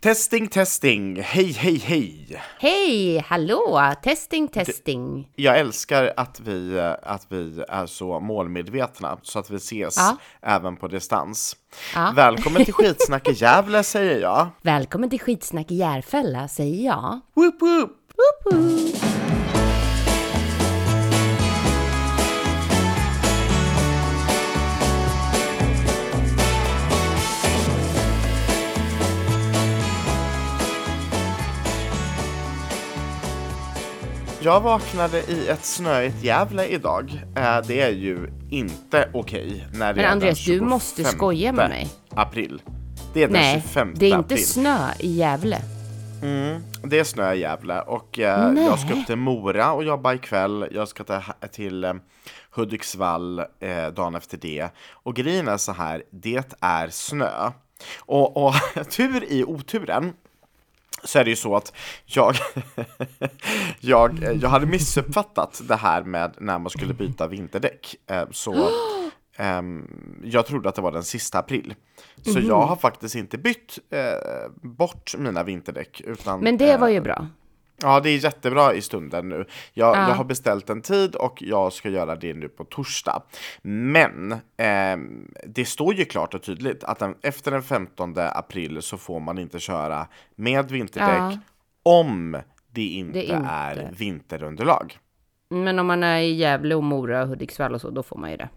Testing, testing, hej, hej, hej! Hej, hallå, testing, testing. Jag älskar att vi, att vi är så målmedvetna så att vi ses Ja. även på distans. Ja. Välkommen till Skitsnack i Gävle säger jag. Välkommen till Skitsnack i Järfälla, säger jag. Woop, woop. Jag vaknade i ett snöigt Gävle idag. Eh, Det är ju inte okej när det Men är Andreas, den du måste 25 skoja med mig. april. Det är den Nej, 25 det är inte april. snö i Gävle. Det är snö i Gävle och eh, jag ska upp till Mora och jobba ikväll. Jag ska ta, till eh, Hudiksvall eh, dagen efter det. Och grejen är så här, det är snö. Och, och tur i oturen så är det ju så att jag, jag, eh, jag hade missuppfattat det här med när man skulle byta vinterdäck. Eh, Så ehm, jag trodde att det var den sista april. Så Mhm. jag har faktiskt inte bytt eh, bort mina vinterdäck. Utan, Men det var ju bra. Ja, det är jättebra i stunden nu. Jag, Ja. jag har beställt en tid och jag ska göra det nu på torsdag. Men ehm, det står ju klart och tydligt att den, efter den 15 april så får man inte köra med vinterdäck Ja. om det inte, Det inte. är vinterunderlag. Men om man är i Gävle och Mora och Hudiksvall och så, då får man ju det.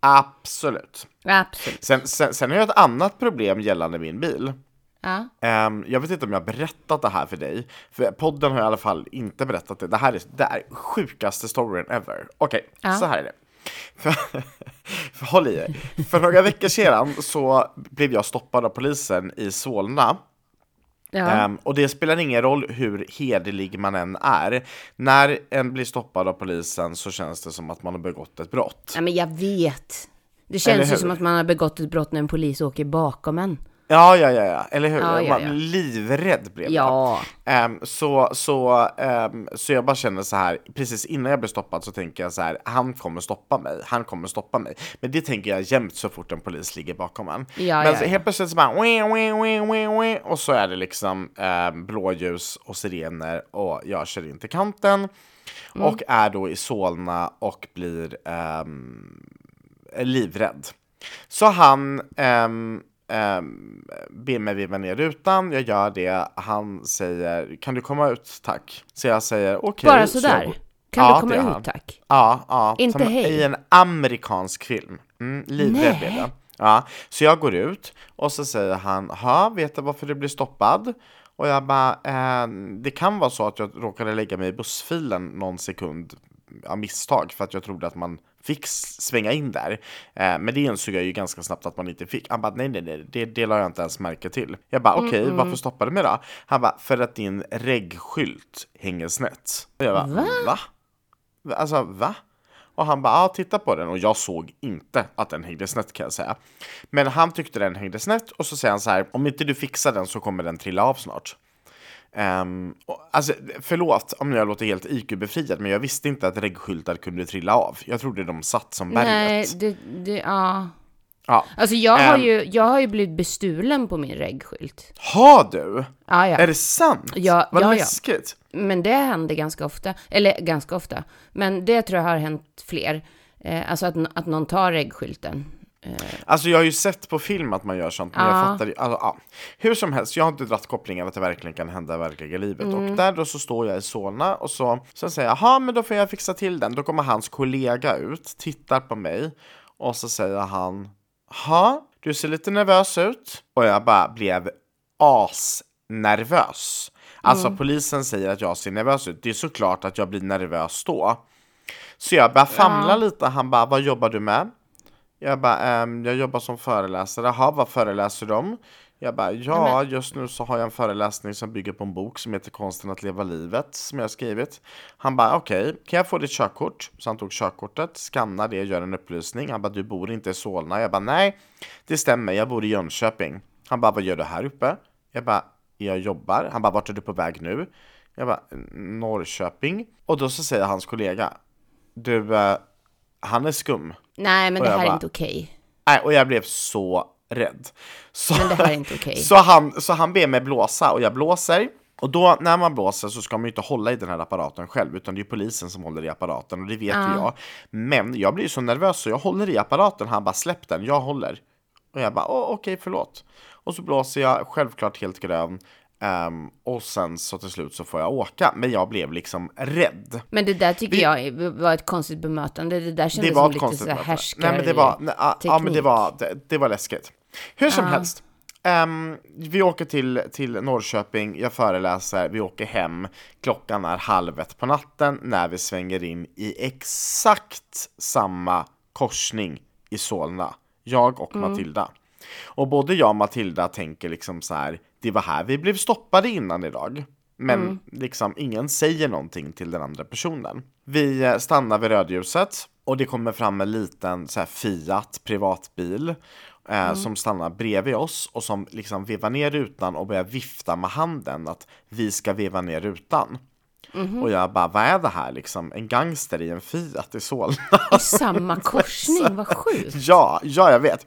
Absolut. Absolut. Sen, sen, sen har jag ett annat problem gällande min bil. Ja. Ehm, jag vet inte om jag har berättat det här för dig, för podden har i alla fall inte berättat det. Det här är, det är sjukaste storyn ever. Okej, Ja. så här är det. För, för, håll i er. För några veckor sedan så blev jag stoppad av polisen i Solna. Ja. Ehm, och det spelar ingen roll hur hederlig man än är. När en blir stoppad av polisen så känns det som att man har begått ett brott. ja, men jag vet. Det känns ju som att man har begått ett brott när en polis åker bakom en. Ja, ja, ja, ja. eller hur? Ja, ja, Man ja. livrädd blev jag. Ja. Ehm, så, så, ehm, så jag bara känner så här, precis innan jag blir stoppad så tänker jag så här, han kommer stoppa mig, han kommer stoppa mig. Men det tänker jag jämt så fort en polis ligger bakom en. Ja, Men ja, så ja. helt plötsligt så bara, wii, wii, wii, wii, wii, och så är det liksom ehm, blåljus och sirener och jag kör in till kanten. Mm. Och är då i Solna och blir livrädd. Så han ehm, ehm, ber mig veva ner rutan, jag gör det. Han säger, kan du komma ut tack? Så jag säger okej. Bara Så sådär? jag- Kan Ja, du komma ut han. tack? Ja, ja. Inte som hej? I en amerikansk film. Mm, livrädd blev jag. Ja, så jag går ut och så säger han, ha, vet du varför du blir stoppad? Och jag bara, eh, det kan vara så att jag råkade lägga mig i bussfilen någon sekund av misstag för att jag trodde att man fick svänga in där. Eh, men det insåg jag ju ganska snabbt att man inte fick. Han bara, nej, nej, nej, det, det la jag inte ens märke till. Jag bara, okej, varför stoppade du mig då? Han bara, för att din reggskylt hänger snett. Och jag bara, Va? va? Alltså, va? Och han bara, ja titta på den. Och jag såg inte att den hängde snett kan jag säga. Men han tyckte den hängde snett och så säger han så här, om inte du fixar den så kommer den trilla av snart. Um, och, alltså, förlåt om jag låter helt IQ-befriad, men jag visste inte att reggskyltar kunde trilla av. Jag trodde de satt som berget. Nej, det, det, ja. Ja. Alltså jag har, Ehm. ju, jag har ju blivit bestulen på min reggskylt. Har du? Ja, ja. Är det sant? Ja, Vad ja, ja. läskigt. Men det händer ganska ofta. Eller ganska ofta. Men det tror jag har hänt fler. Eh, alltså att, att någon tar reggskylten. Eh, Alltså jag har ju sett på film att man gör sånt, men jag Ja. fattar ju, alltså, ja. Hur som helst, jag har inte dragit kopplingen att det verkligen kan hända i verkliga livet. Mm. Och där då så står jag i Solna och så, så säger jag, jaha men då får jag fixa till den. Då kommer hans kollega ut, tittar på mig och så säger han, ha du ser lite nervös ut. Och jag bara blev asnervös. Alltså Mm. polisen säger att jag ser nervös ut, det är såklart att jag blir nervös då. Så jag börjar famla lite, han bara, vad jobbar du med? Jag bara, ehm, jag jobbar som föreläsare. Jaha, vad föreläser du om? Jag bara, ja, just nu så har jag en föreläsning som bygger på en bok som heter Konsten att leva livet, som jag har skrivit. Han bara, okej, kan jag få ditt körkort? Så han tog körkortet, skannade det, gör en upplysning. Han bara, du bor inte i Solna. Jag bara, nej, det stämmer, jag bor i Jönköping. Han bara, vad gör du här uppe? Jag bara, jag jobbar. Han bara, vart är du på väg nu? Jag bara, Norrköping. Och då så säger hans kollega, du, eh, han är skum. nej, men Och det här är bara- inte okej. Nej, och jag blev så rädd. Så, Men det här är inte okej. så, han, så han ber mig blåsa och jag blåser. Och då när man blåser så ska man ju inte hålla i den här apparaten själv utan det är polisen som håller i apparaten och det vet ju jag. Men jag blir så nervös så jag håller i apparaten, han bara släpp den, jag håller. Och jag bara okej förlåt. Och så blåser jag, självklart helt grön. Ehm, och sen så till slut så får jag åka, men jag blev liksom rädd. Men det där tycker jag var ett konstigt bemötande. Det där kändes Det var som lite konstigt så härskar Nej men det var, nej, ja, ja, men det var, det, det var läskigt. Hur som helst. ehm, vi åker till, till Norrköping, jag föreläser, vi åker hem. Klockan är halv ett på natten när vi svänger in i exakt samma korsning i Solna. Jag och Matilda. Och både jag och Matilda tänker liksom så här, det var här vi blev stoppade innan idag. Men liksom ingen säger någonting till den andra personen. Vi eh, stannar vid rödljuset och det kommer fram en liten så här, Fiat privatbil eh, som stannar bredvid oss och som liksom vevar ner rutan och börjar vifta med handen att vi ska veva ner rutan. Och jag bara, vad är det här liksom? En gangster i en Fiat i Solna? I samma korsning, vad sjukt. Ja, ja jag vet.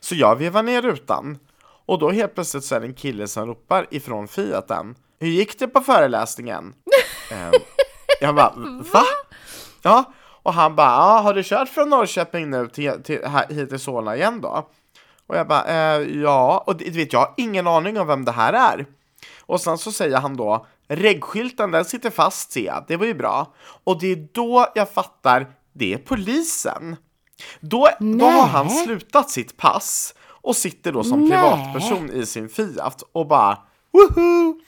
Så jag vevar ner rutan och då helt plötsligt så är det en kille som ropar ifrån Fiaten. Hur gick det på föreläsningen? Ehm, jag bara, va? Ja, och han bara, ja, har du kört från Norrköping nu till, till, här, hit till Solna igen då? Och jag bara, eh, ja, och det, vet, jag har ingen aning om vem det här är. Och sen så säger han då, reggskylten den sitter fast ser jag, det var ju bra. Och det är då jag fattar, det är polisen. Då, då har han slutat sitt pass och sitter då som Nej. privatperson i sin Fiat och bara woho!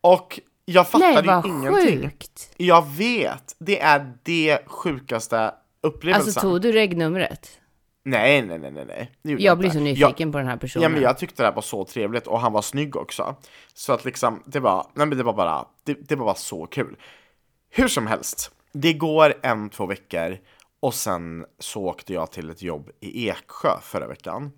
Och jag Nej, fattade vad ingenting. sjukt. Jag vet, det är det sjukaste upplevelsen. Alltså tog du regnumret? Nej, nej, nej, nej, nej. Jag blir så Jag- nyfiken på den här personen. Ja men jag tyckte det här var så trevligt och han var snygg också. Så att liksom, det var, nej men det var bara, det, det var bara så kul. Hur som helst, det går en, två veckor och sen så åkte jag till ett jobb i Eksjö förra veckan.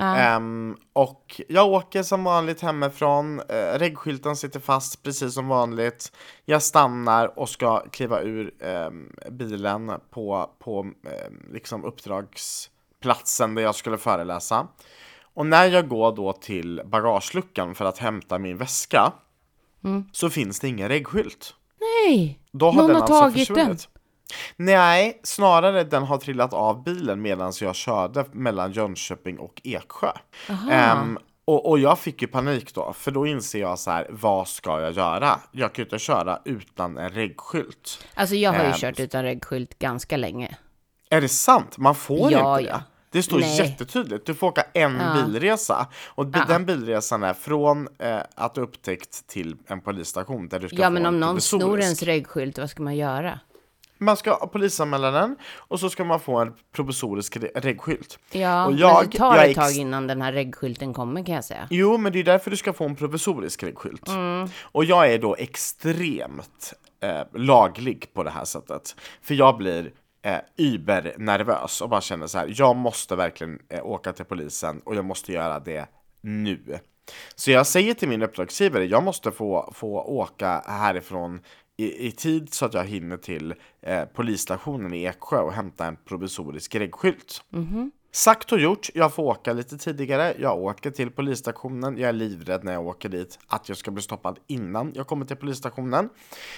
Ehm, och jag åker som vanligt hemifrån, uh, reggskylten sitter fast precis som vanligt. Jag stannar och ska kliva ur ehm, bilen på, på ehm, liksom uppdragsplatsen där jag skulle föreläsa. Och när jag går då till bagageluckan för att hämta min väska så finns det ingen reggskylt. Nej, Då har någon den har alltså tagit den. Nej, snarare den har trillat av bilen medan jag körde mellan Jönköping och Eksjö. Ehm, och, och jag fick ju panik då, för då inser jag så här, vad ska jag göra? Jag kan ju inte köra utan en reggskylt. Alltså jag har ju Ehm, kört utan reggskylt ganska länge. Är det sant? Man får Ja, inte ja. det. Det står Nej. jättetydligt. Du får åka en Ja. bilresa. Och Ja. den bilresan är från eh, att upptäckt till en polisstation där du ska Ja, få men en om någon snor ens reggskylt, vad ska man göra? Man ska polisanmäla den och så ska man få en provisorisk re- reggskylt. Ja, Och men jag- det tar jag ett tag innan den här reggskylten kommer kan jag säga. Jo, men det är därför du ska få en provisorisk reggskylt. Mm. Och jag är då extremt eh, laglig på det här sättet. För jag blir eh, übernervös och bara känner så här, jag måste verkligen eh, åka till polisen och jag måste göra det nu. Så jag säger till min uppdragsgivare, jag måste få, få åka härifrån i, i tid så att jag hinner till eh, polisstationen i Eksjö och hämta en provisorisk reggskylt. Sagt och gjort, jag får åka lite tidigare. Jag åker till polisstationen. Jag är livrädd när jag åker dit att jag ska bli stoppad innan jag kommer till polisstationen.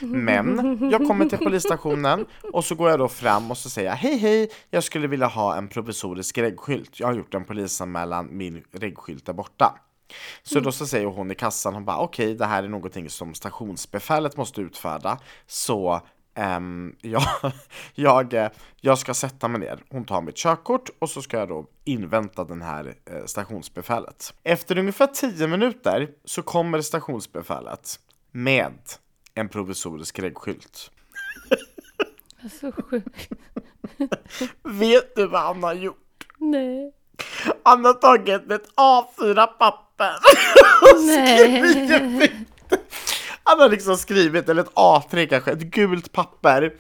Men jag kommer till polisstationen och så går jag då fram och så säger jag hej hej, jag skulle vilja ha en provisorisk reggskylt. Jag har gjort en polisanmälan, min reggskylt är borta. Så då så säger hon i kassan, hon bara okej, det här är någonting som stationsbefälet måste utfärda. Så ehm, jag, jag, eh, jag ska sätta mig ner. Hon tar mitt körkort och så ska jag då invänta den här eh, stationsbefälet. Efter ungefär 10 minuter så kommer stationsbefälet med en provisorisk reggskylt. Så sjukt. Vet du vad han har gjort? Nej. Han har tagit ett A4-papper Nej. Han har liksom skrivit, eller ett A3 kanske, ett gult papper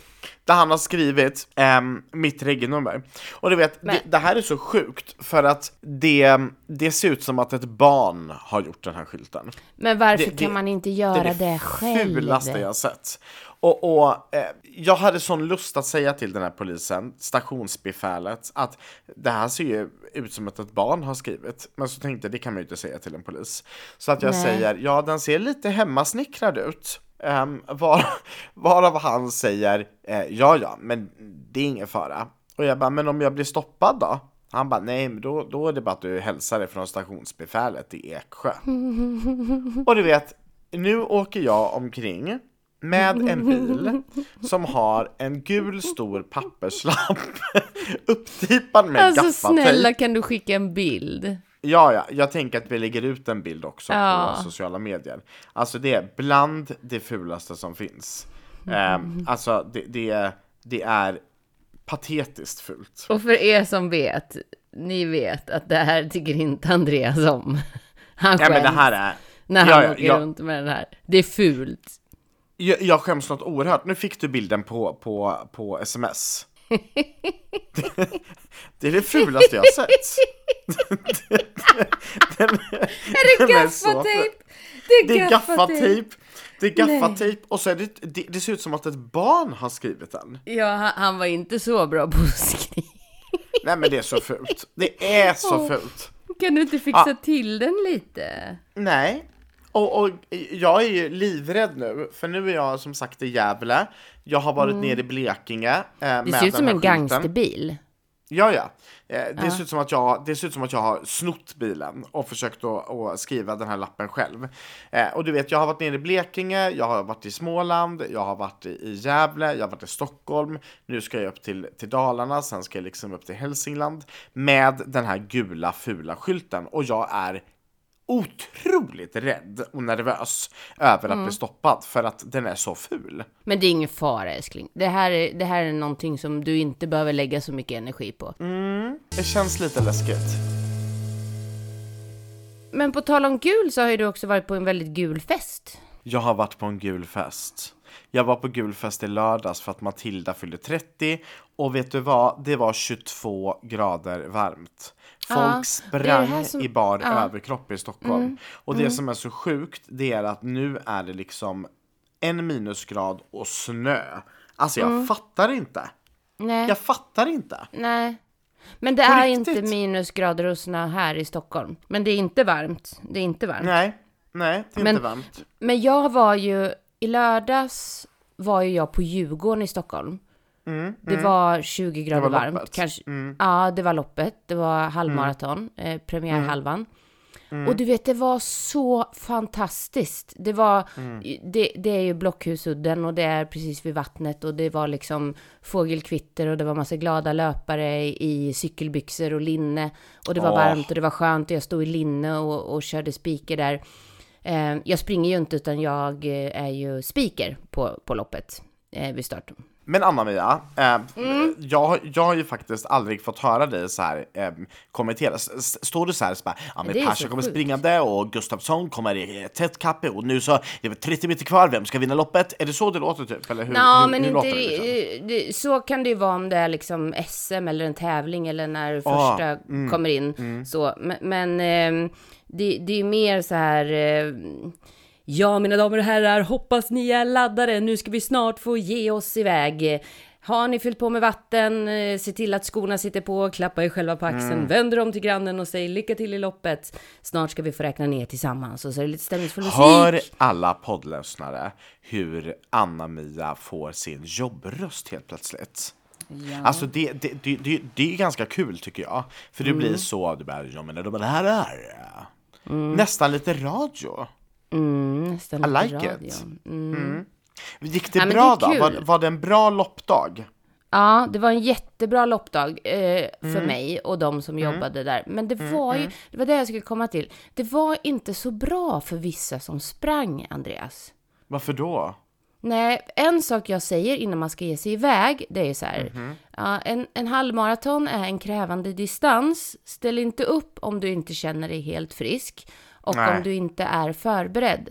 där han har skrivit ehm, mitt regnummer. Och du vet, det, det här är så sjukt för att det, det ser ut som att ett barn har gjort den här skylten. Men varför Det- det- kan man inte Det göra är det, det själv? fulaste jag sett. Och, och eh, jag hade sån lust att säga till den här polisen, stationsbefälet, att det här ser ju ut som att ett barn har skrivit. Men så tänkte jag, det kan man ju inte säga till en polis. Så att jag Nej. säger, ja den ser lite hemmasnickrad ut. Um, var, varav han säger, eh, ja ja, men det är ingen fara. Och jag bara, men om jag blir stoppad då? Han bara, nej men då, då är det bara att du hälsar det från stationsbefälet i Eksjö. Och du vet, nu åker jag omkring med en bil som har en gul stor papperslapp upptipad med Alltså gaffatejp. snälla kan du skicka en bild? Ja, ja, jag tänker att vi lägger ut en bild också Ja. på sociala medier. Alltså det är bland det fulaste som finns. Ehm, alltså det, det, det är patetiskt fult. Och för er som vet, ni vet att det här tycker inte Andreas om. Han Ja skäms men det här är, när han ja, ja, åker ja. runt med den här. Det är fult. Jag, jag skäms något oerhört. Nu fick du bilden på, på, på sms. det är det fulaste jag har sett. Är det den så ful. gaffatejp? Det är gaffatejp, det är gaffatejp och så är det, det, det ser ut som att ett barn har skrivit den. Ja, han, han var inte så bra på att skriva. Nej men det är så fult. Det är så fult. Kan du inte fixa Ja. till den lite? Nej. Och, och jag är ju livrädd nu, för nu är jag som sagt i Gävle. Jag har varit nere i Blekinge. Eh, Mm. Det ser ut som en gangsterbil. Ja, ja. Eh, det, ser ut som att jag, det ser ut som att jag har snott bilen och försökt att, att skriva den här lappen själv. Eh, och du vet, jag har varit nere i Blekinge, jag har varit i Småland, jag har varit i, i Gävle, jag har varit i Stockholm. Nu ska jag upp till, till Dalarna, sen ska jag liksom upp till Hälsingland med den här gula fula skylten. Och jag är otroligt rädd och nervös över att bli stoppad för att den är så ful. Men det är ingen fara älskling. Det här, är, det här är någonting som du inte behöver lägga så mycket energi på. Det känns lite läskigt. Men på tal om gul så har ju du också varit på en väldigt gul fest. Jag har varit på en gul fest. Jag var på gul fest i lördags för att Matilda fyllde 30 och vet du vad? Det var 22 grader varmt. Folk sprang som- i bar. Mm. överkropp i Stockholm. Och det som är så sjukt, det är att nu är det liksom en minusgrad och snö. Alltså jag Mm. fattar inte. Nej, Jag fattar inte. nej. Men det På är riktigt? inte minusgrader och snö här i Stockholm. Men det är inte varmt. Det är inte varmt. Nej, nej, det är Men- inte varmt. Men jag var ju, i lördags var ju jag på Djurgården i Stockholm. Det var 20 grader Mm, var varmt. loppet. Kanske, Ja, det var loppet. Det var halvmaraton, eh, premiärhalvan. Och du vet, det var så fantastiskt. Det var, det, det är ju Blockhusudden och det är precis vid vattnet och det var liksom fågelkvitter och det var massa glada löpare i cykelbyxor och linne. Och det var Åh. varmt och det var skönt och jag stod i linne och, och körde speaker där. Eh, jag springer ju inte utan jag eh, är ju speaker på, på loppet eh, vid start. Men Anna-Mia, eh, Mm. jag, jag har ju faktiskt aldrig fått höra dig så här eh, kommentera. S- Står du så här, så bara, ja men Pasha kommer sjukt. springande och Gustafsson kommer i tätt kappe och nu så, det är 30 meter kvar, vem ska vinna loppet? Är det så det låter typ? Eller hur, Ja, hur, men hur inte, det liksom? det, så kan det ju vara om det är liksom SM eller en tävling eller när Ah, första mm, kommer in. Så, men men ehm, det, det är mer så här... Ja, mina damer och herrar, hoppas ni är laddade. Nu ska vi snart få ge oss iväg. Har ni fyllt på med vatten, eh, se till att skorna sitter på, klappa er själva på axeln, Mm. vänder om till grannen och säg lycka till i loppet. Snart ska vi få räkna ner tillsammans och så är det lite stämningsfull musik. Hör alla poddlyssnare hur Anna-Mia får sin jobbröst helt plötsligt? Alltså det, det, det, det, det är ganska kul tycker jag. För du blir så, du bara, ja men det det här är nästan lite radio. Mm, I like it. Mm. Gick det Ja, bra det då? Var, var det en bra loppdag? Ja, det var en jättebra loppdag eh, för Mm. mig och de som jobbade där. Men det var ju, det var det jag skulle komma till. Det var inte så bra för vissa som sprang, Andreas. Varför då? Nej, en sak jag säger innan man ska ge sig iväg, det är så här. Mhm. Ja, en, en halvmaraton är en krävande distans. Ställ inte upp om du inte känner dig helt frisk och Nej. om du inte är förberedd.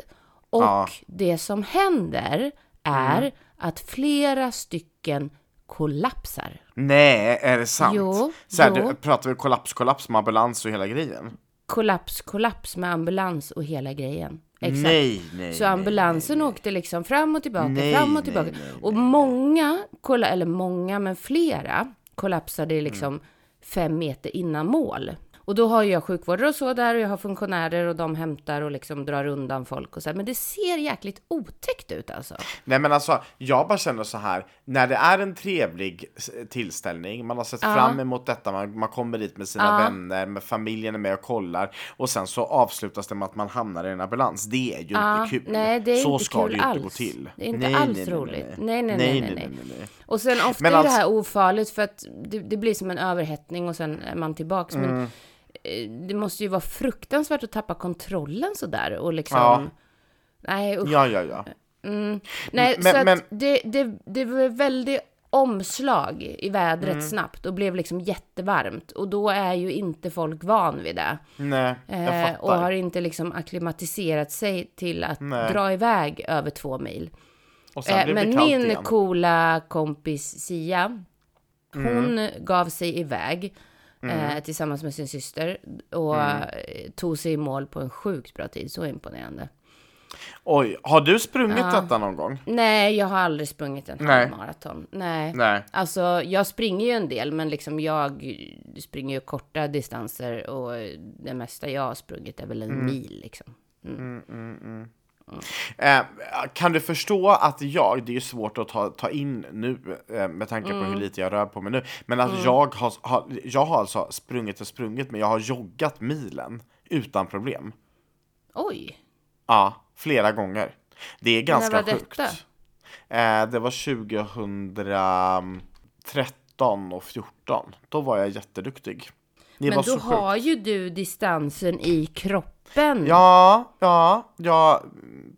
Och Ja. det som händer är Mm. att flera stycken kollapsar. Nej, är det sant? Jo, så här. Du, pratar vi kollaps, kollaps med ambulans och hela grejen? Kollaps, kollaps med ambulans och hela grejen. Exakt. Nej, nej, Så nej, ambulansen åkte liksom fram och tillbaka, Nej, fram och nej, tillbaka. nej, och många, kolla, eller många, men flera kollapsade liksom fem meter innan mål. Och då har jag sjukvårdare och så där och jag har funktionärer och de hämtar och liksom drar undan folk och så här. Men det ser jäkligt otäckt ut alltså. Nej men alltså, jag bara känner så här, när det är en trevlig tillställning, man har sett fram emot detta, man, man kommer dit med sina vänner, med familjen är med och kollar, och sen så avslutas det med att man hamnar i en ambulans. Det är ju Ja, inte kul. nej, det är så inte ska kul det ju inte alls. gå till. Det är inte Nej, alls nej, nej, roligt. Nej, Nej, nej, nej, nej, nej, nej. Och sen ofta Men är det alltså- här ofarligt för att det, det blir som en överhettning och sen är man tillbaks. Men Mm. eh, det måste ju vara fruktansvärt att tappa kontrollen sådär och liksom... Ja. Nej, usch. Ja, ja, ja. Nej, Men- så att men- det, det, det var väldigt omslag i vädret Mm. snabbt och blev liksom jättevarmt. Och då är ju inte folk van vid det. Nej, jag Eh, fattar. och har inte liksom akklimatiserat sig till att Nej. dra iväg över två mil. Eh, men min igen. coola kompis Sia, hon Mm. gav sig iväg eh, tillsammans med sin syster och Mm. tog sig i mål på en sjukt bra tid. Så imponerande. Oj, har du sprungit detta någon gång? Nej, jag har aldrig sprungit en halvmaraton. Nej. Nej. Alltså, jag springer ju en del, men liksom jag springer ju korta distanser och det mesta jag har sprungit är väl en Mm. mil liksom. Eh, kan du förstå att jag, det är ju svårt att ta, ta in nu eh, med tanke på Mm. hur lite jag rör på mig nu, men att jag, har, har, jag har alltså sprungit och sprungit, men jag har joggat milen utan problem. Oj! Ja, flera gånger. Det är ganska var sjukt. detta? Eh, det var 2013 och 14. Då var jag jätteduktig. Det Men då har ju du distansen i kroppen. Ja, ja, jag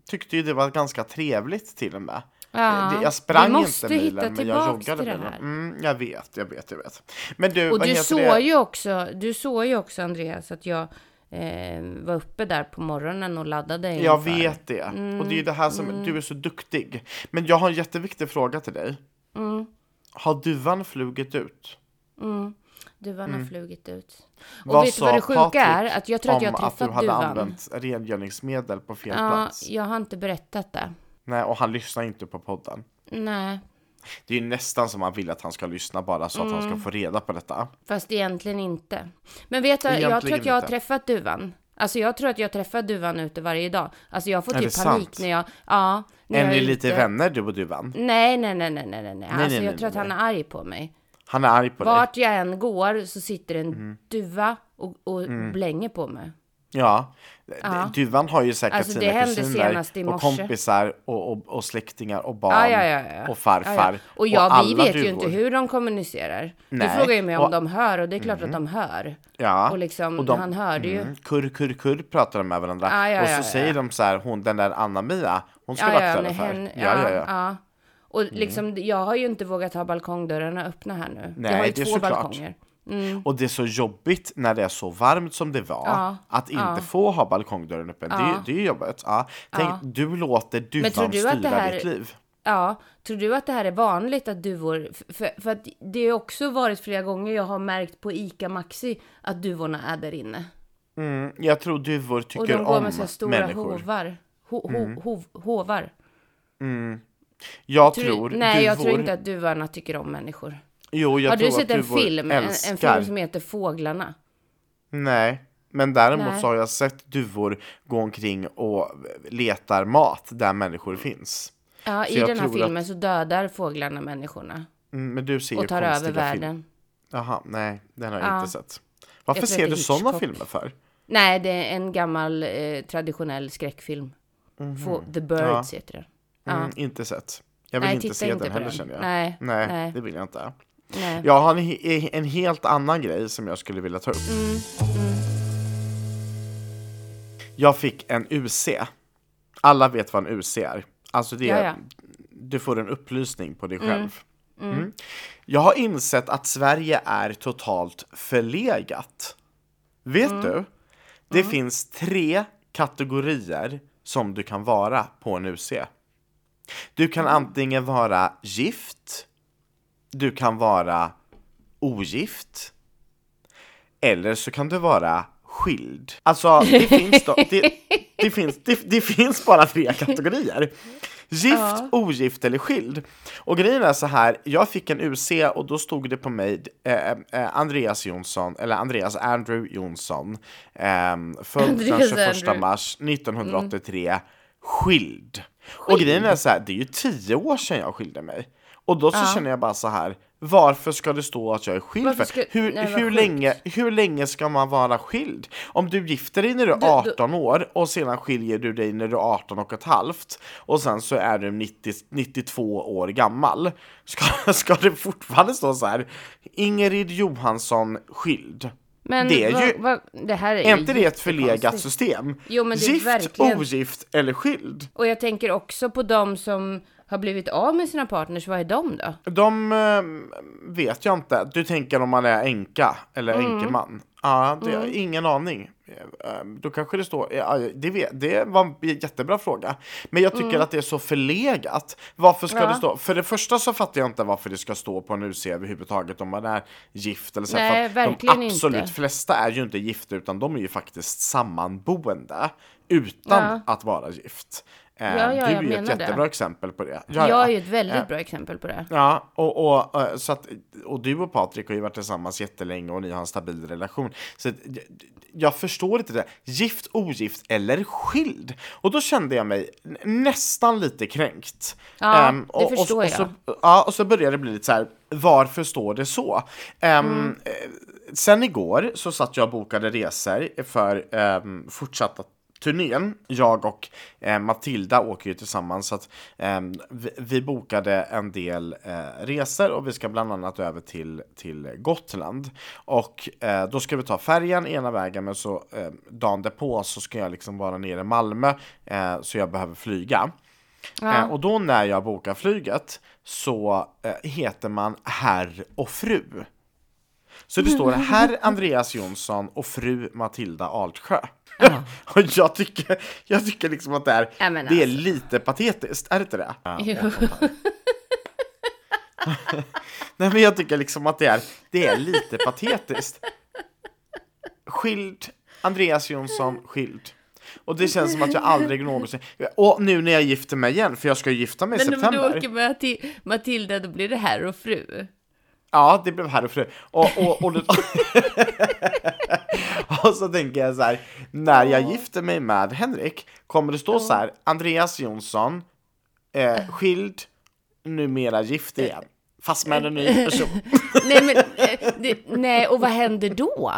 tyckte ju det var ganska trevligt till och med. Ja, Det- Jag sprang vi måste inte hitta milen, men jag joggade till det här. Mm, jag vet, jag vet, jag vet. Men du, Och du såg det? ju också, du såg ju också Andreas att jag eh, var uppe där på morgonen och laddade inför. Jag vet det. Mm, Och det är ju det här som, du är så duktig. Men jag har en jätteviktig fråga till dig. Mm. Har duvan flugit ut? Duvan har flugit ut. Och Mm. Vad vet du vad det sjuka Patrik är? Att jag tror att jag har att du träffat hade duvan. använt rengöringsmedel på fel Ja, plats? jag har inte berättat det. Nej, och han lyssnar inte på podden. Nej, Det är ju nästan som man vill att han ska lyssna bara så att han Mm. ska få reda på detta. fast egentligen inte. Men vet du, jag tror Egentligen att jag har inte. träffat duvan. Alltså jag tror att jag träffar duvan ute varje dag. Alltså jag får typ panik sant? när jag... Ja. När Är jag ni lite vänner du och duvan? Nej, nej, nej, nej, nej, nej. nej. Alltså nej, jag nej, tror att han är arg på mig. Han är arg på dig? Vart jag än går så sitter en Mm. duva och, och blänger på mig. Ja. Ja. Duvan har ju säkert Alltså, sina kusiner och kompisar och, och, och släktingar och barn Ja, ja, och farfar. Ja, ja. Och vi vet ju duvor. inte hur de kommunicerar. Du Nej. frågar ju mig om Och- de hör och det är klart att de hör. Ja. Och liksom, de- han hörde ju. Mm, kurr, kurr, kurr pratar de med varandra. Och så säger de så här, hon den där Anna-Mia, hon ska Ja, vara ja, för. henne. ja, ja, ja. Och liksom, jag har ju inte vågat ha balkongdörrarna öppna här nu. Nej, jag har ju det är två balkonger. Och det är så jobbigt när det är så varmt som det var, Ja, att inte ja. få ha balkongdörren öppen. Det, Ja. det är ju jobbigt. Tänk, du låter duvan du det styra här- ditt liv. Ja, tror du att det här är vanligt att duvor, för- för, att det har också varit flera gånger jag har märkt på ICA Maxi att duvorna är där inne. Mm, jag tror duvor Och tycker de går om med så stora människor. hovar. Ho, ho, hov, hovar. Jag Tror- tror nej, jag duvor... tror inte att duvarna tycker om människor. Jo, jag har tror du sett att en film, en, en film som heter Fåglarna? Nej, men däremot Nej. så har jag sett duvor gå omkring och letar mat där människor finns. Ja, Så i jag den här filmen så dödar fåglarna människorna Mm, men du ser ju och tar över världen. Jaha, nej, den har jag Ja. inte sett. Varför Jag ser att du sådana filmer för? Nej, det är en gammal eh, traditionell skräckfilm. Få- The Birds heter den. Ja. Mm, inte sett. Jag vill Nej, inte se inte den heller den. känner jag. Nej, nej, nej. det vill jag inte. Nej. Jag har en, en helt annan grej som jag skulle vilja ta upp. Mm, Jag fick en UC. Alla vet vad en UC är. Alltså det är, Ja, ja. du får en upplysning på dig själv. Mm. Jag har insett att Sverige är totalt förlegat. Vet Mm. du? Det finns tre kategorier som du kan vara på en UC. Du kan antingen vara gift, du kan vara ogift, eller så kan du vara skild. Alltså, det finns, då, det, det, finns, det, det finns bara tre kategorier. Gift, ja. ogift eller skild. Och grejen är så här, jag fick en UC och då stod det på mig eh, eh, Andreas Jonsson, eller Andreas Andrew Jonsson, eh, född den 21 Andrew. mars 1983, mm. skild. Skild. Och grejen är så här, det är ju tio år sedan jag skilde mig. Och då så ja. känner jag bara så här, varför ska det stå att jag är skild? Ska... Hur, Nej, hur, länge, hur länge ska man vara skild? Om du gifter dig när du är 18 du, du... år och sedan skiljer du dig när du är 18 och ett halvt och sen så är du 90, 92 år gammal. Ska, ska det fortfarande stå så här? Ingrid Johansson skild? Men det är va, ju, va, det här är, inte det ett förlegat system? Jo, men det Gift, verkligen... ogift eller skild? Och jag tänker också på de som har blivit av med sina partners, vad är de då? De äh, vet jag inte. Du tänker om man är änka eller mm. änkeman? Ja, det mm. ingen aning. Eh, då kanske det står, ja, det, vet, det var en jättebra fråga. Men jag tycker mm. att det är så förlegat. Varför ska ja. det stå? För det första så fattar jag inte varför det ska stå på en UC överhuvudtaget om man är gift. Eller så. Nej, för verkligen de absolut inte. flesta är ju inte gifta utan de är ju faktiskt sammanboende utan ja. att vara gift. Ja, ja, du är ett jättebra det. exempel på det. Ja, jag är ju ett väldigt äh, bra exempel på det. Ja, och, och, eh, så att, och du och Patrik har ju varit tillsammans jättelänge och ni har en stabil relation. Så jag förstår inte det. Gift, ogift eller skild? Och då kände jag mig nästan lite kränkt. Ja, um, och, det förstår och, och, jag. Så, ja, och så började det bli lite så här, varför står det så? Um, mm. Sen igår så satt jag och bokade resor för um, fortsatta turnén. Jag och eh, Matilda åker ju tillsammans så att eh, vi, vi, bokade en del eh, resor och vi ska bland annat över till, till Gotland. Och eh, då ska vi ta färjan ena vägen men så eh, dagen därpå så ska jag liksom vara nere i Malmö eh, så jag behöver flyga. Ja. Eh, och då när jag bokar flyget så heter man herr och fru. Så det står herr Andreas Jonsson och fru Matilda Altsjö. och jag tycker, jag tycker liksom att det är, ja, det är alltså. lite patetiskt, är det inte det? Jo. Nej men jag tycker liksom att det är, det är lite patetiskt. Skild, Andreas Jonsson, skild. Och det känns som att jag aldrig någonsin... Och nu när jag gifter mig igen, för jag ska ju gifta mig i september. Men om du åker med Matilda, då blir det herr och fru. Ja, det blev herr och fru. Och, och, och, och, så tänker jag så här, när jag gifter mig med Henrik, kommer det stå så här, Andreas Jonsson, eh, skild, numera gift igen. Fast med en ny person. nej, men, eh, det, nej, och vad händer då?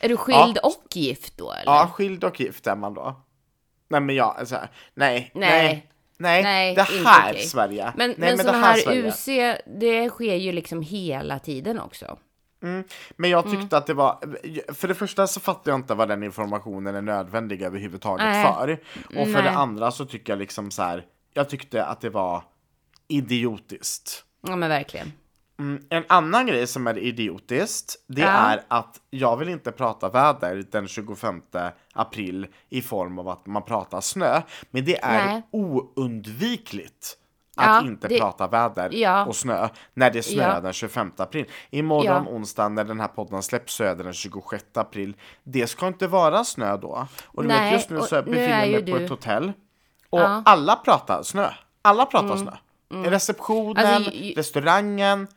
Är du skild ja. och gift då? Eller? Ja, skild och gift är man då. Nej, men jag, alltså, nej, nej. nej. Nej, Nej det här okay. Sverige. Men, Nej, men, men sådana här Sverige. UC, det sker ju liksom hela tiden också. Mm. Men jag tyckte mm. att det var, för det första så fattar jag inte vad den informationen är nödvändig överhuvudtaget Nej. för. Och för Nej. det andra så tycker jag liksom så här, jag tyckte att det var idiotiskt. Ja men verkligen. Mm, en annan grej som är idiotiskt, det ja. är att jag vill inte prata väder den 25 april i form av att man pratar snö. Men det är Nej. oundvikligt att ja, inte det... prata väder ja. och snö när det snöar ja. den 25 april. Imorgon ja. onsdag när den här podden släpps så är det den 26 april. Det ska inte vara snö då. Och du Nej, vet just nu så befinner jag mig på ett hotell och alla pratar snö. Alla pratar mm. snö. Mm. Receptionen, alltså, restaurangen,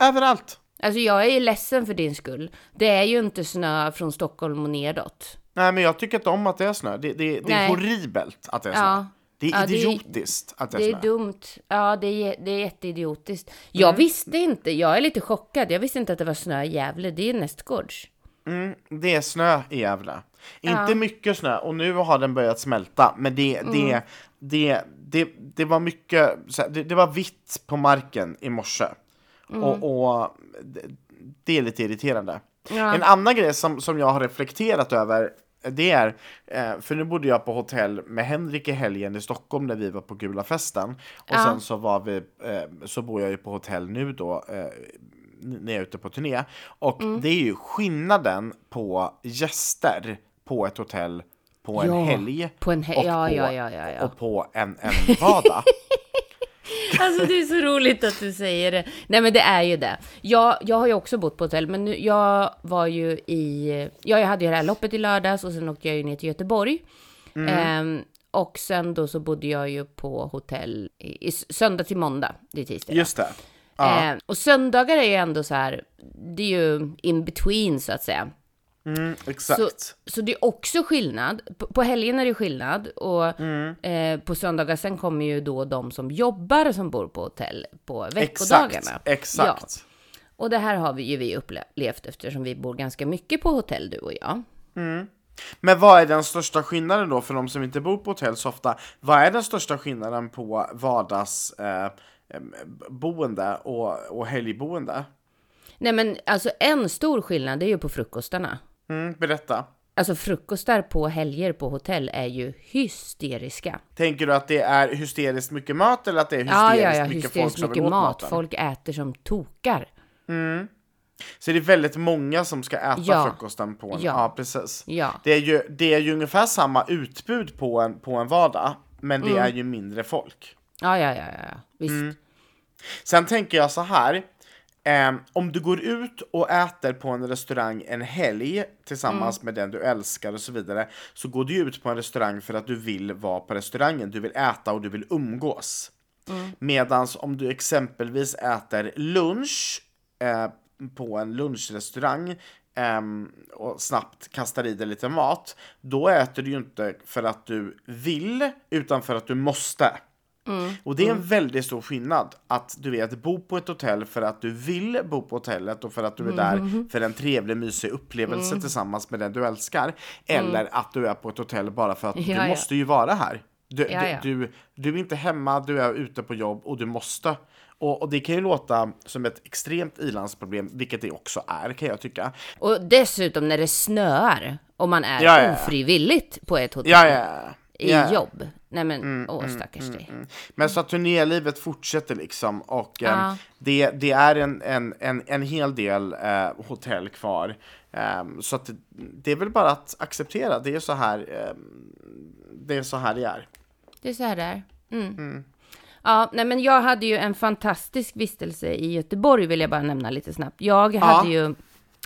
överallt. Alltså jag är ledsen för din skull. Det är ju inte snö från Stockholm och nedåt. Nej, men jag tycker inte om att det är snö. Det, det, det är horribelt att det är snö. Det är ja, idiotiskt det, att det Det är dumt. Ja, det är, det är jätteidiotiskt. Jag mm. visste inte, jag är lite chockad. Jag visste inte att det var snö i Gävle. Det är nästgårds. Mm, det är snö i Gävle. Ja. Inte mycket snö och nu har den börjat smälta. Men det, mm. det, det, det, det var mycket, det, det var vitt på marken i morse. Mm. Och, och det är lite irriterande. Ja. En annan grej som, som jag har reflekterat över det är, eh, för nu bodde jag på hotell med Henrik i helgen i Stockholm när vi var på Gula festen. Och ja. sen så var vi, eh, så bor jag ju på hotell nu då, eh, när jag är ute på turné. Och mm. det är ju skillnaden på gäster på ett hotell på en ja, helg på en he och, ja, på, ja, ja, ja, och på en, en vardag. Alltså det är så roligt att du säger det. Nej men det är ju det. Jag, jag har ju också bott på hotell, men nu, jag var ju i... Ja, jag hade ju det här loppet i lördags och sen åkte jag ju ner till Göteborg. Ehm, och sen då så bodde jag ju på hotell i, i söndag till måndag, det är tisdag. Just det. Ja. Ehm, och söndagar är ju ändå så här, det är ju in between så att säga. Mm, exakt. Så, så det är också skillnad. På, på helgen är det skillnad och Mm. eh, på söndagar sen kommer ju då de som jobbar som bor på hotell på veckodagarna. Exakt. Exakt. Och det här har vi ju vi upplevt eftersom vi bor ganska mycket på hotell du och jag. Men vad är den största skillnaden då för de som inte bor på hotell så ofta? Vad är den största skillnaden på vardagsboende eh, och, och helgboende? Nej men alltså en stor skillnad är ju på frukostarna. Mm, berätta. Alltså frukostar på helger på hotell är ju hysteriska. Tänker du att det är hysteriskt mycket mat eller att det är Ja, hysteriskt ja, ja, mycket folk hysteriskt som mycket vill åt mat. maten? Folk äter som tokar. Så det är väldigt många som ska äta Ja. frukosten på en... Ja. Ja, precis. Ja. Det är, ju, det är ju ungefär samma utbud på en, på en vardag, men det Mm. är ju mindre folk. Ja, ja, ja, ja. visst. Mm. Sen tänker jag så här. Ehm, om du går ut och äter på en restaurang en helg tillsammans Mm. med den du älskar och så vidare, så går du ut på en restaurang för att du vill vara på restaurangen, du vill äta och du vill umgås. Mm. Medans om du exempelvis äter lunch eh, på en lunchrestaurang ehm, och snabbt kastar i dig lite mat, då äter du ju inte för att du vill, utan för att du måste. Och det är en väldigt stor skillnad att du vet bo på ett hotell för att du vill bo på hotellet och för att du är där för en trevlig mysig upplevelse tillsammans med den du älskar. Eller att du är på ett hotell bara för att Ja, du måste ju vara här. Du, Ja, ja. Du, du, är inte hemma, du är ute på jobb och du måste. Och, och det kan ju låta som ett extremt ilandsproblem, vilket det också är kan jag tycka. Och dessutom när det snöar och man är Ja, ofrivilligt på ett hotell i jobb. Nej men, Mm, åh stackars dig. Men så att turnélivet fortsätter liksom och ehm, Ja. det, det är en, en, en, en hel del eh, hotell kvar. Ehm, så att det, det är väl bara att acceptera, det är så här ehm, det är så här det är. Det är så här det är. Mm. Ja, nej men jag hade ju en fantastisk vistelse i Göteborg vill jag bara nämna lite snabbt. Jag hade ju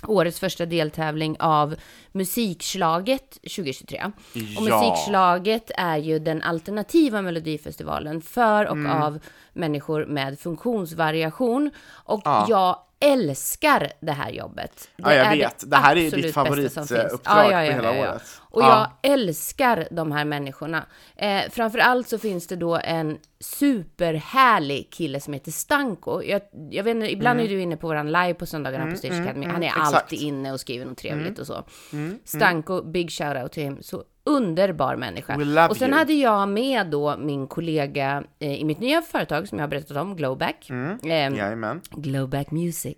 årets första deltävling av Musikslaget 2023. Och Ja. Musikslaget är ju den alternativa melodifestivalen för och av människor med funktionsvariation. Och Ja. jag älskar det här jobbet. Ja, jag vet. Det här är ditt favorituppdrag på hela året. Och Ja. jag älskar de här människorna. Eh, framförallt så finns det då en superhärlig kille som heter Stanko. Jag, jag vet inte, ibland är du inne på våran live på söndagarna på Stage Academy. Han är Mm. exakt. Mm. alltid inne och skriver något trevligt och så. Stanko, big shout out till him. Så underbar människa. Och sen you. hade jag med då min kollega eh, i mitt nya företag som jag har berättat om, Glowback. Mm. Eh. Glowback Music.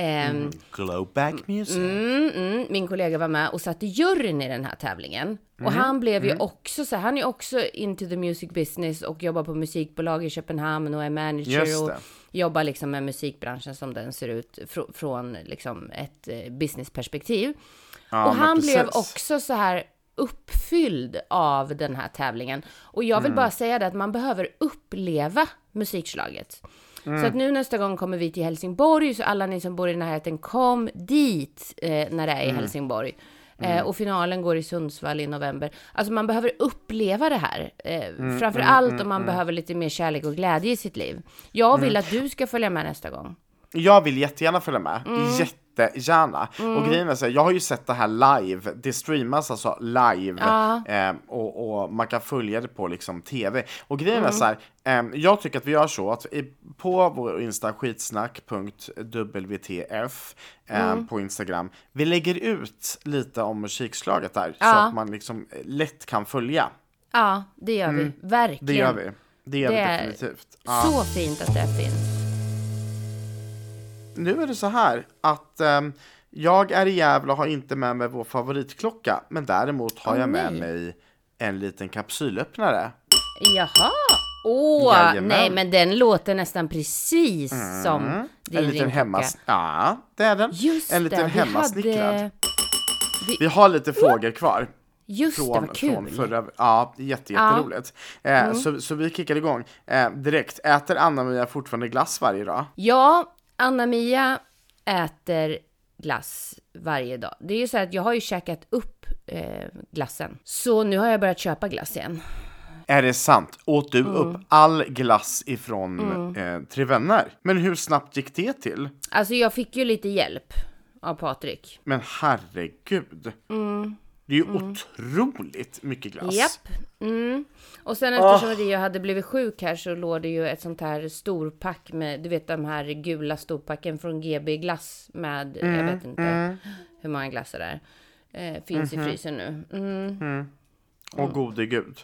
Ehm, Glowback music. Mm, mm, min kollega var med och satt i juryn i den här tävlingen. Och Mm, han blev ju också så han är också into the music business och jobbar på musikbolag i Köpenhamn och är manager och jobbar liksom med musikbranschen som den ser ut fr- från liksom ett eh, businessperspektiv. Ja, och han blev också så här uppfylld av den här tävlingen. Och jag Mm. vill bara säga det att man behöver uppleva musikslaget. Mm. Så att nu nästa gång kommer vi till Helsingborg, så alla ni som bor i närheten, kom dit eh, när det är i Mm. Helsingborg. Eh, och finalen går i Sundsvall i november. Alltså man behöver uppleva det här. Eh, Mm, framför allt om man behöver lite mer kärlek och glädje i sitt liv. Jag Mm. vill att du ska följa med nästa gång. Jag vill jättegärna följa med. Mm. Jättegärna. Och grejen är så här, jag har ju sett det här live. Det streamas alltså live. Ja. Eh, och, och man kan följa det på liksom tv. Och grejen Mm. är så här, eh, jag tycker att vi gör så att i, på vår Insta skitsnack.wtf eh, Mm. på Instagram. Vi lägger ut lite om musikslaget där. Så Ja. att man liksom lätt kan följa. Ja, det gör vi. Verkligen. Mm. Det gör vi. Det gör Det vi är definitivt. Ja. Så fint att det finns. Nu är det så här att ehm, jag är i Gävle och har inte med mig vår favoritklocka, men däremot har Åh, jag med nej. mig en liten kapsylöppnare. Jaha. Åh, Jajamän. nej men den låter nästan precis som din en liten hemmas... Ja, det är den. Just en liten det, vi hemmasnickrad. hade... Vi har lite frågor kvar. Just det, Från, vad kul. från förra, ja, jätte, jätteroligt. Eh, så, så vi kickar igång eh, direkt. Äter Anna-Mia fortfarande glass varje dag? Ja, Anna-Mia äter glass varje dag. Det är ju så här att jag har ju käkat upp eh, glassen. Så nu har jag börjat köpa glass igen. Är det sant? Åt Mm. du upp all glass ifrån eh, Tre Vänner? Men hur snabbt gick det till? Alltså jag fick ju lite hjälp av Patrik. Men herregud. Det är ju otroligt mycket glass. Mm. Japp. Mm. Och sen eftersom Rio hade blivit sjuk här så låg det ju ett sånt här storpack med, du vet de här gula storpacken från GB Glass med, jag vet inte hur många glassar det är. Eh, finns i frysen nu. Mm. Åh gode gud.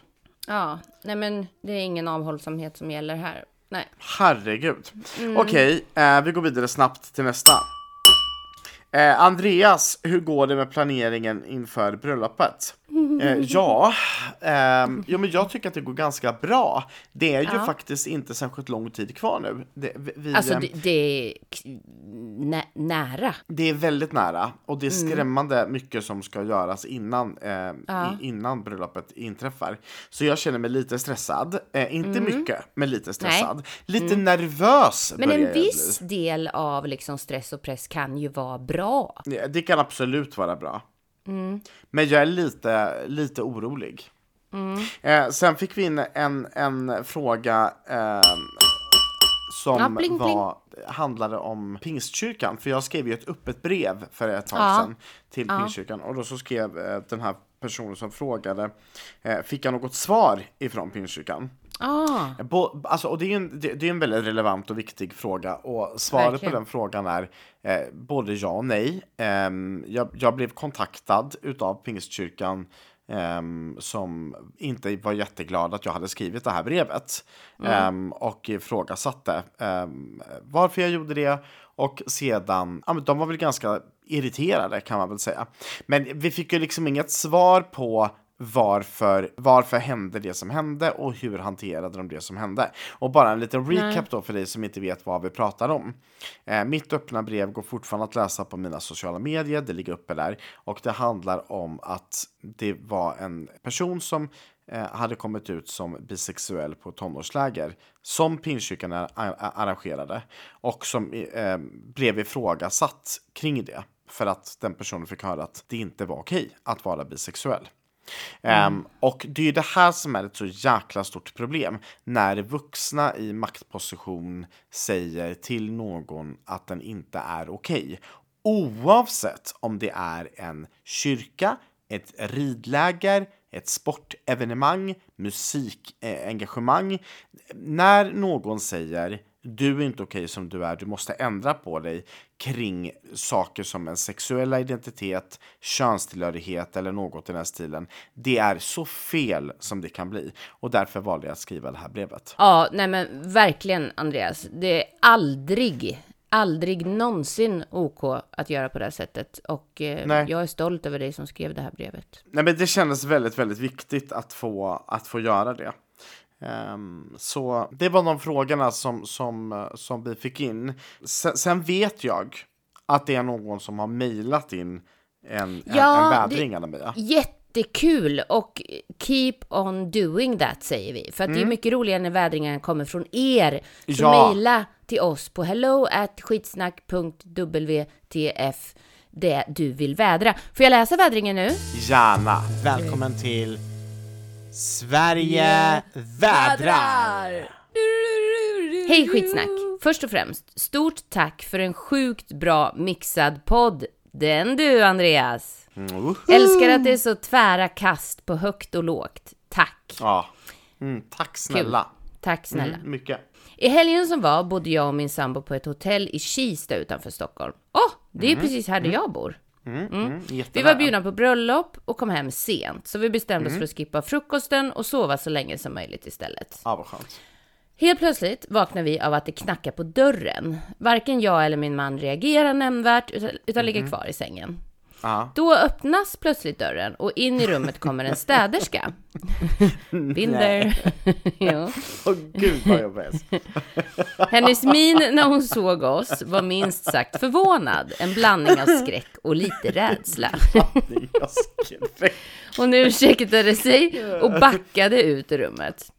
Ja, nej men det är ingen avhållsamhet som gäller här. Nej. Herregud. Mm. Okej, eh, vi går vidare snabbt till nästa. Eh, Andreas, hur går det med planeringen inför bröllopet? Eh, ja, ehm, jo, men jag tycker att det går ganska bra. Det är ju Ja. faktiskt inte särskilt lång tid kvar nu. Det, vi, Alltså eh, det, det är nä, nära. det är väldigt nära och det är Mm. skrämmande mycket som ska göras innan, eh, Ja. innan bröllopet inträffar. Så jag känner mig lite stressad. Eh, inte mycket, men lite stressad. Lite nervös Mm. Men börjar en viss del av liksom stress och press kan ju vara bra. Ja, Det kan absolut vara bra. Mm. Men jag är lite, lite orolig. Mm. Eh, sen fick vi in en, en fråga eh, som Ja, bling, var, handlade om Pingstkyrkan. För jag skrev ju ett öppet brev för ett tag Ja. sedan till Pingstkyrkan. Och då så skrev eh, den här personen som frågade, eh, fick jag något svar ifrån Pingstkyrkan? Ah, Bo, alltså, och det är en, det, det är en väldigt relevant och viktig fråga och svaret Verkligen. på den frågan är eh, både ja och nej. Ehm, jag, jag blev kontaktad utav Pingstkyrkan ehm, som inte var jätteglad att jag hade skrivit det här brevet ehm, och ifrågasatte um, varför jag gjorde det och sedan, ja, men de var väl ganska irriterade kan man väl säga. Men vi fick ju liksom inget svar på varför, varför hände det som hände och hur hanterade de det som hände. Och bara en liten recap då för dig som inte vet vad vi pratar om. Eh, mitt öppna brev går fortfarande att läsa på mina sociala medier, det ligger uppe där. Och det handlar om att det var en person som eh, hade kommit ut som bisexuell på tonårsläger som Pingstkyrkan ar- ar- arrangerade och som eh, blev ifrågasatt kring det för att den personen fick höra att det inte var okej att vara bisexuell. Mm. Ehm, och det är ju det här som är ett så jäkla stort problem. När vuxna i maktposition säger till någon att den inte är okej. Oavsett om det är en kyrka, ett ridläger, ett sportevenemang, musikengagemang. Eh, När någon säger du är inte okej som du är, du måste ändra på dig kring saker som en sexuella identitet, könstillhörighet eller något i den stilen. Det är så fel som det kan bli och därför valde jag att skriva det här brevet. ja, nej men verkligen Andreas. Det är aldrig, aldrig någonsin OK att göra på det här sättet. Och eh, jag är stolt över dig som skrev det här brevet. Nej, men det kändes väldigt, väldigt viktigt att få, att få göra det. Ehm, så det var de frågorna som, som, eh, som vi fick in. Sen, sen vet jag att det är någon som har mejlat in en, Ja, en, en vädring, Anna-Mia. Jättekul och keep on doing that säger vi. För att det är mycket roligare när vädringarna kommer från er. Så Ja. mejla till oss på hello at skitsnack.wtf det du vill vädra. Får jag läsa vädringen nu? Gärna! Välkommen till Sverige vädrar! Hej skitsnack! Först och främst, stort tack för en sjukt bra mixad podd. Den du Andreas! Mm, Älskar att det är så tvära kast på högt och lågt. Tack! Ja. Mm, tack snälla. Tack snälla. Mm, mycket. I helgen som var bodde jag och min sambo på ett hotell i Kista utanför Stockholm. Åh, det är precis här där jag bor. Mm, mm, Vi jättenära. var bjudna på bröllop och kom hem sent, så vi bestämde oss för att skippa frukosten och sova så länge som möjligt istället. Ja, vad skönt. Helt plötsligt vaknar vi av att det knackar på dörren. Varken jag eller min man reagerar nämnvärt, utan, utan ligger kvar i sängen. Ja. Då öppnas plötsligt dörren och in i rummet kommer en städerska. Binder. jo. Åh gud vad jobbigt. Hennes min när hon såg oss var minst sagt förvånad. En blandning av skräck och lite rädsla. Jag. Hon ursäktade sig och backade ut ur rummet.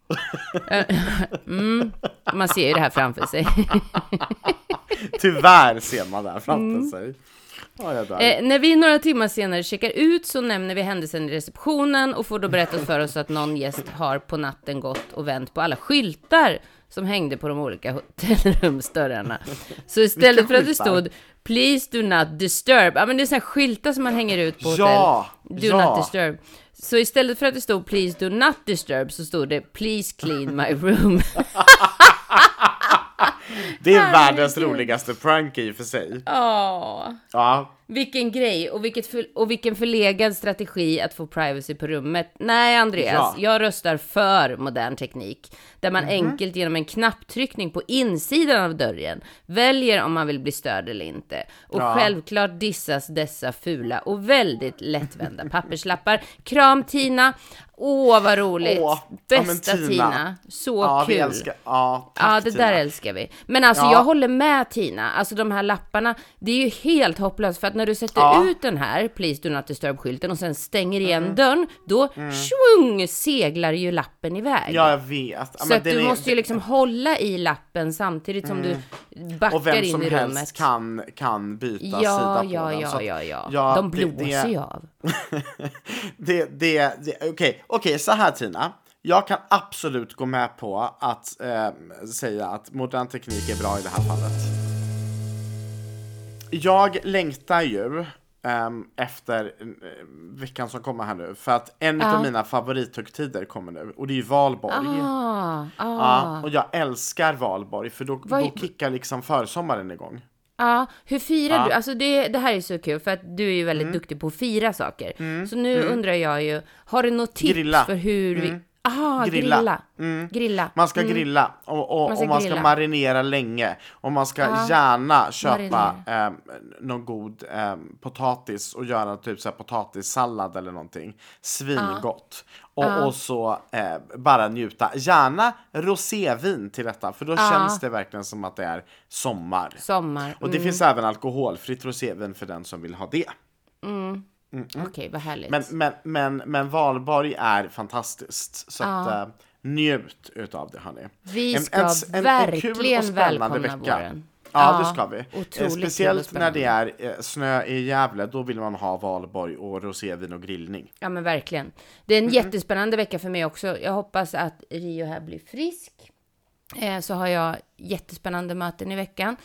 Mm, man ser ju det här framför sig. Tyvärr ser man det här framför Mm. sig. Ja. Eh, när vi några timmar senare checkar ut så nämner vi händelsen i receptionen och får då berättat för oss att någon gäst har på natten gått och vänt på alla skyltar som hängde på de olika hotellrumsdörrarna. Så istället för att det stod Please do not disturb, ja men det är sådana här skyltar som man hänger ut på hotell. Ja, Do ja. not disturb. Så istället för att det stod Please do not disturb så stod det Please clean my room. Det är världens Herregud. roligaste prank i och för sig. Ja, Vilken grej och, vilket för, och vilken förlegad strategi att få privacy på rummet. Nej, Andreas, Ja. Jag röstar för modern teknik. Där man enkelt genom en knapptryckning på insidan av dörren väljer om man vill bli störd eller inte. Och Ja. självklart dissas dessa fula och väldigt lättvända papperslappar. Kram Tina! Åh, vad roligt! Ja, men Bästa Tina. Tina. Så ja kul! ja, tack, Ja, det Tina. där älskar vi. Men alltså Ja. jag håller med Tina. Alltså de här lapparna, det är ju helt hopplöst för att när du sätter Ja. Mm. ut den här Please do not disturb-skylten och sen stänger igen dörren, då svung seglar ju lappen iväg. Ja, jag vet. Ja, Så att du är- måste ju liksom hålla i lappen samtidigt som du backar Och vem in som i helst rummet. kan, kan byta Ja, sida på ja, den. ja, ja, ja, ja, De blåser ju av. det, det, det, okej, okej, så här Tina. Jag kan absolut gå med på att eh, säga att modern teknik är bra i det här fallet. Jag längtar ju ehm, efter eh, veckan som kommer här nu för att en Ja. av mina favorithögtider kommer nu och det är ju valborg. Ah, ah. Ja, och jag älskar valborg för då, då kickar liksom försommaren igång. Ja, hur firar Ja. Mm. du? Alltså det, det här är så kul för att du är ju väldigt duktig på att fira saker. Så nu undrar jag ju, har du något tips Grilla. Mm. för hur vi... Aha, Grilla. grilla. Grilla. Man ska grilla och, och, Man ska och man ska marinera länge. Och man ska Ja. gärna köpa eh, någon god eh, potatis och göra typ så här potatissallad eller någonting. Svingott. Och, och så eh, bara njuta. Gärna rosévin till detta för då känns det verkligen som att det är sommar. Sommar. Och det Mm. finns även alkoholfritt rosévin för den som vill ha det. Okej, vad härligt. Men, men, men, men valborg är fantastiskt. Så att, eh, njut utav det hörni. Vi En- ska en- en- en verkligen spännande välkomna vecka. våren. Ja, det ska vi. otroligt Eh, Speciellt när det är eh, snö i Gävle, då vill man ha valborg och rosévin och grillning. Ja, men verkligen. Det är Mm. en jättespännande vecka för mig också. Jag hoppas att Rio här blir frisk. Eh, så har jag jättespännande möten i veckan.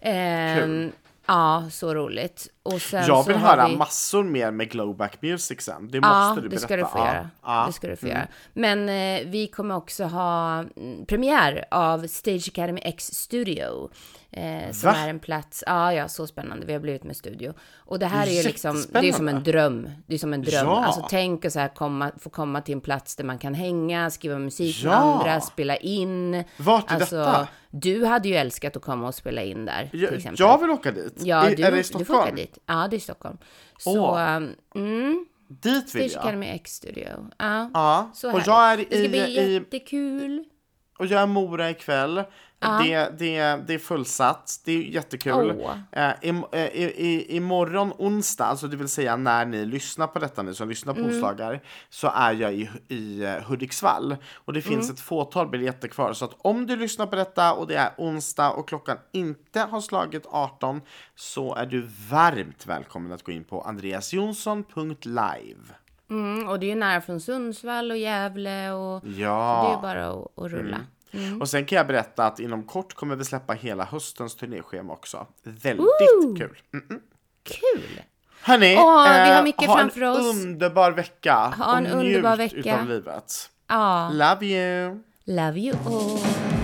Eh, Kul. Ja, så roligt. Och sen Jag vill höra vi... massor mer med Glowback Music sen. Det Ja, måste du det berätta. ska du få Ja, göra. ja. Mm. Det ska du få göra. Men eh, vi kommer också ha mm, premiär av Stage Academy X Studio. Eh, som Va? är en plats, ja, ja, så spännande. Vi har blivit med studio. Och det här är ju liksom, det är som en dröm. Det är som en dröm. Ja. Alltså tänk att så här komma, få komma till en plats där man kan hänga, skriva musik med Ja. andra, spela in. Vart är alltså, detta? Du hade ju älskat att komma och spela in där, till Jag, exempel. jag vill åka dit. Ja, du, är det i du får åka Stockholm? Dit. Ja, det är i Stockholm. Så, Åh. um, mm, Dit vill Stage jag. Academy X Studio. Ja. Ja, Så och härligt. jag är det ska i, bli i, jättekul. Och jag är Mora ikväll. Det, det, det är fullsatt. Det är jättekul. Eh, i, eh, i, i, imorgon onsdag, alltså det vill säga när ni lyssnar på detta, ni som lyssnar på Mm. onsdagar, så är jag i, i eh, Hudiksvall. Och det finns Mm. ett fåtal biljetter kvar. Så att om du lyssnar på detta och det är onsdag och klockan inte har slagit 18 så är du varmt välkommen att gå in på andreasjonsson.live. Mm, och det är ju nära från Sundsvall och Gävle och Ja. det är bara att, att rulla. Och sen kan jag berätta att inom kort kommer vi släppa hela höstens turnéschema också. Väldigt kul. Mm. Kul! Hörni, vi har eh, mycket ha framför en oss. underbar vecka. Ha en underbar vecka. utav livet. Ja, Love you! love you all.